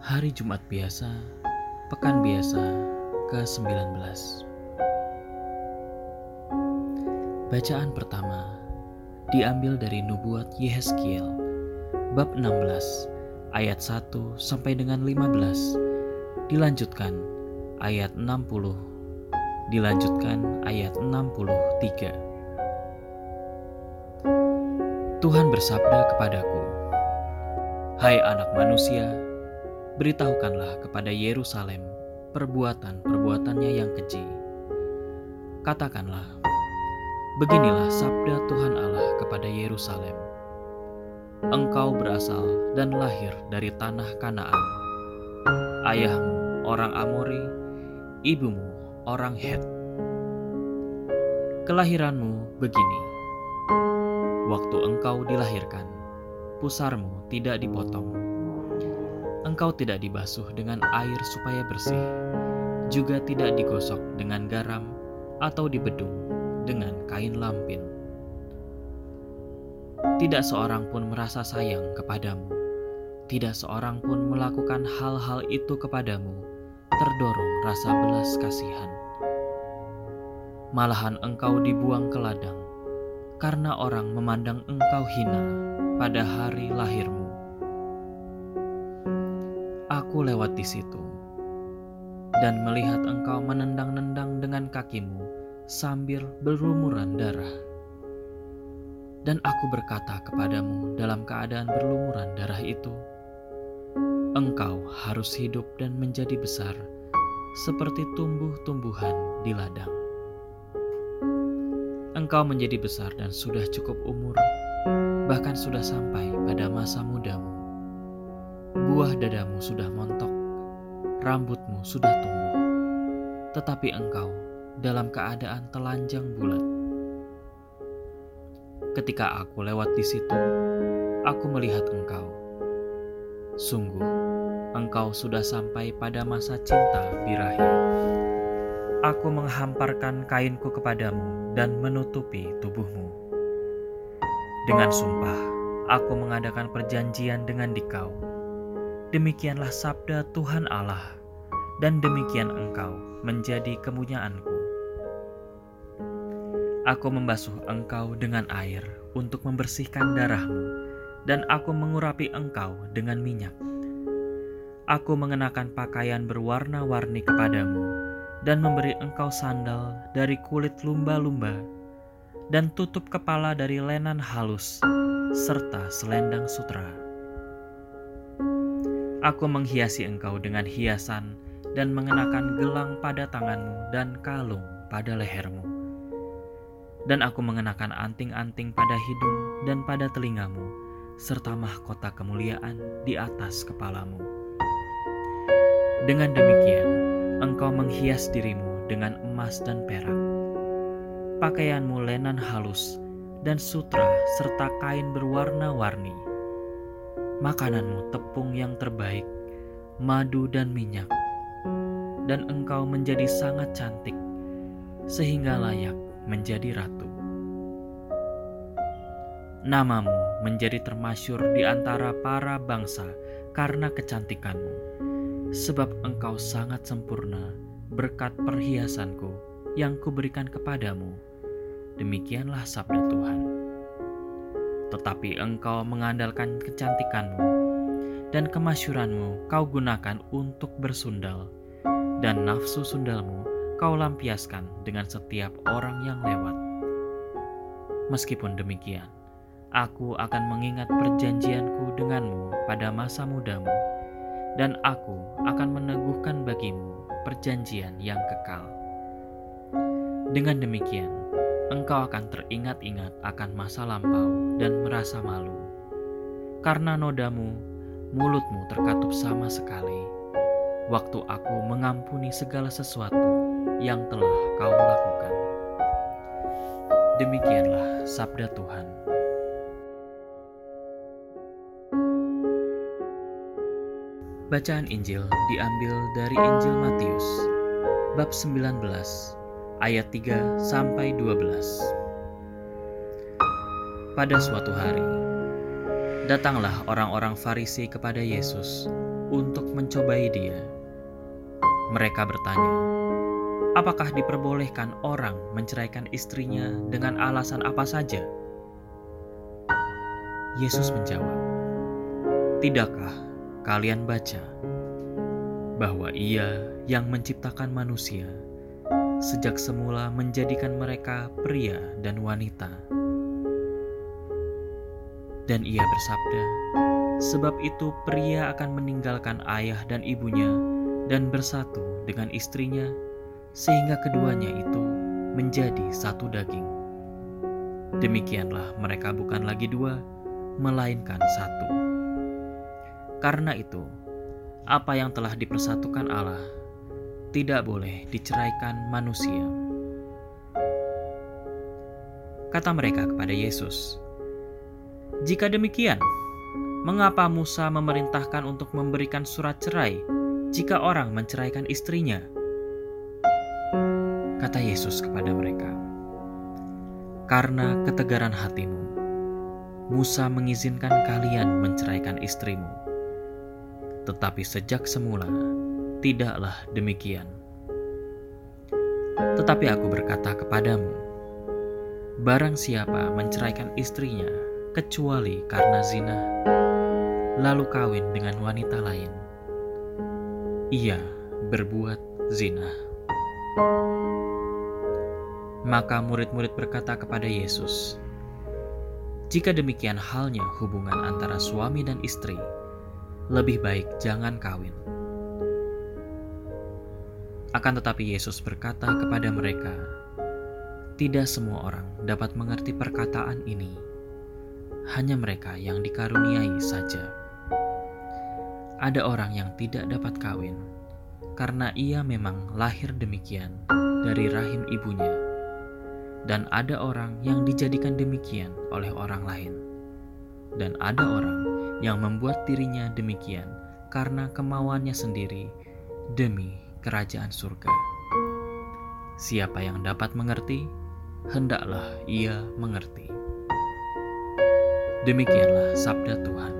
Hari Jumat biasa, pekan biasa ke-19. Bacaan pertama diambil dari nubuat Yehezkiel bab 16 ayat 1 sampai dengan 15. Dilanjutkan ayat 60. Dilanjutkan ayat 63. Tuhan bersabda kepadaku, "Hai anak manusia, beritahukanlah kepada Yerusalem perbuatan-perbuatannya yang keji. Katakanlah, beginilah sabda Tuhan Allah kepada Yerusalem. Engkau berasal dan lahir dari tanah Kanaan. Ayahmu orang Amori, ibumu orang Het. Kelahiranmu begini. Waktu engkau dilahirkan, pusarmu tidak dipotong engkau tidak dibasuh dengan air supaya bersih, juga tidak digosok dengan garam atau dibedung dengan kain lampin. Tidak seorang pun merasa sayang kepadamu, tidak seorang pun melakukan hal-hal itu kepadamu, terdorong rasa belas kasihan. Malahan engkau dibuang ke ladang, karena orang memandang engkau hina pada hari lahirmu Aku lewat di situ dan melihat engkau menendang-nendang dengan kakimu sambil berlumuran darah. Dan aku berkata kepadamu dalam keadaan berlumuran darah itu, Engkau harus hidup dan menjadi besar seperti tumbuh-tumbuhan di ladang. Engkau menjadi besar dan sudah cukup umur, bahkan sudah sampai pada masa mudamu Buah dadamu sudah montok, rambutmu sudah tumbuh, tetapi engkau dalam keadaan telanjang bulat. Ketika aku lewat di situ, aku melihat engkau. Sungguh, engkau sudah sampai pada masa cinta birahi. Aku menghamparkan kainku kepadamu dan menutupi tubuhmu. Dengan sumpah, aku mengadakan perjanjian dengan dikau Demikianlah sabda Tuhan Allah, dan demikian engkau menjadi kemunyaanku. Aku membasuh engkau dengan air untuk membersihkan darahmu, dan aku mengurapi engkau dengan minyak. Aku mengenakan pakaian berwarna-warni kepadamu, dan memberi engkau sandal dari kulit lumba-lumba, dan tutup kepala dari lenan halus, serta selendang sutra Aku menghiasi engkau dengan hiasan dan mengenakan gelang pada tanganmu dan kalung pada lehermu. Dan aku mengenakan anting-anting pada hidung dan pada telingamu, serta mahkota kemuliaan di atas kepalamu. Dengan demikian, engkau menghias dirimu dengan emas dan perak. Pakaianmu lenan halus dan sutra serta kain berwarna-warni makananmu tepung yang terbaik, madu dan minyak, dan engkau menjadi sangat cantik, sehingga layak menjadi ratu. Namamu menjadi termasyur di antara para bangsa karena kecantikanmu, sebab engkau sangat sempurna berkat perhiasanku yang kuberikan kepadamu. Demikianlah sabda Tuhan tetapi engkau mengandalkan kecantikanmu dan kemasyuranmu kau gunakan untuk bersundal, dan nafsu sundalmu kau lampiaskan dengan setiap orang yang lewat. Meskipun demikian, aku akan mengingat perjanjianku denganmu pada masa mudamu, dan aku akan meneguhkan bagimu perjanjian yang kekal. Dengan demikian, engkau akan teringat-ingat akan masa lampau dan merasa malu. Karena nodamu, mulutmu terkatup sama sekali. Waktu aku mengampuni segala sesuatu yang telah kau lakukan. Demikianlah sabda Tuhan. Bacaan Injil diambil dari Injil Matius bab 19 ayat 3 sampai 12. Pada suatu hari, datanglah orang-orang Farisi kepada Yesus untuk mencobai dia. Mereka bertanya, "Apakah diperbolehkan orang menceraikan istrinya dengan alasan apa saja?" Yesus menjawab, "Tidakkah kalian baca bahwa Ia yang menciptakan manusia sejak semula menjadikan mereka pria dan wanita?" Dan Ia bersabda, "Sebab itu pria akan meninggalkan ayah dan ibunya dan bersatu dengan istrinya, sehingga keduanya itu menjadi satu daging." Demikianlah mereka bukan lagi dua, melainkan satu. Karena itu, apa yang telah dipersatukan Allah tidak boleh diceraikan manusia. Kata mereka kepada Yesus, "Jika demikian, mengapa Musa memerintahkan untuk memberikan surat cerai jika orang menceraikan istrinya?" Kata Yesus kepada mereka, "Karena ketegaran hatimu, Musa mengizinkan kalian menceraikan istrimu. Tetapi sejak semula, tidaklah demikian. Tetapi aku berkata kepadamu, barang siapa menceraikan istrinya kecuali karena zina, lalu kawin dengan wanita lain, ia berbuat zina. Maka murid-murid berkata kepada Yesus, jika demikian halnya hubungan antara suami dan istri, lebih baik jangan kawin. Akan tetapi Yesus berkata kepada mereka, "Tidak semua orang dapat mengerti perkataan ini, hanya mereka yang dikaruniai saja." Ada orang yang tidak dapat kawin karena ia memang lahir demikian dari rahim ibunya dan ada orang yang dijadikan demikian oleh orang lain, dan ada orang yang membuat dirinya demikian karena kemauannya sendiri demi kerajaan surga. Siapa yang dapat mengerti, hendaklah ia mengerti. Demikianlah sabda Tuhan.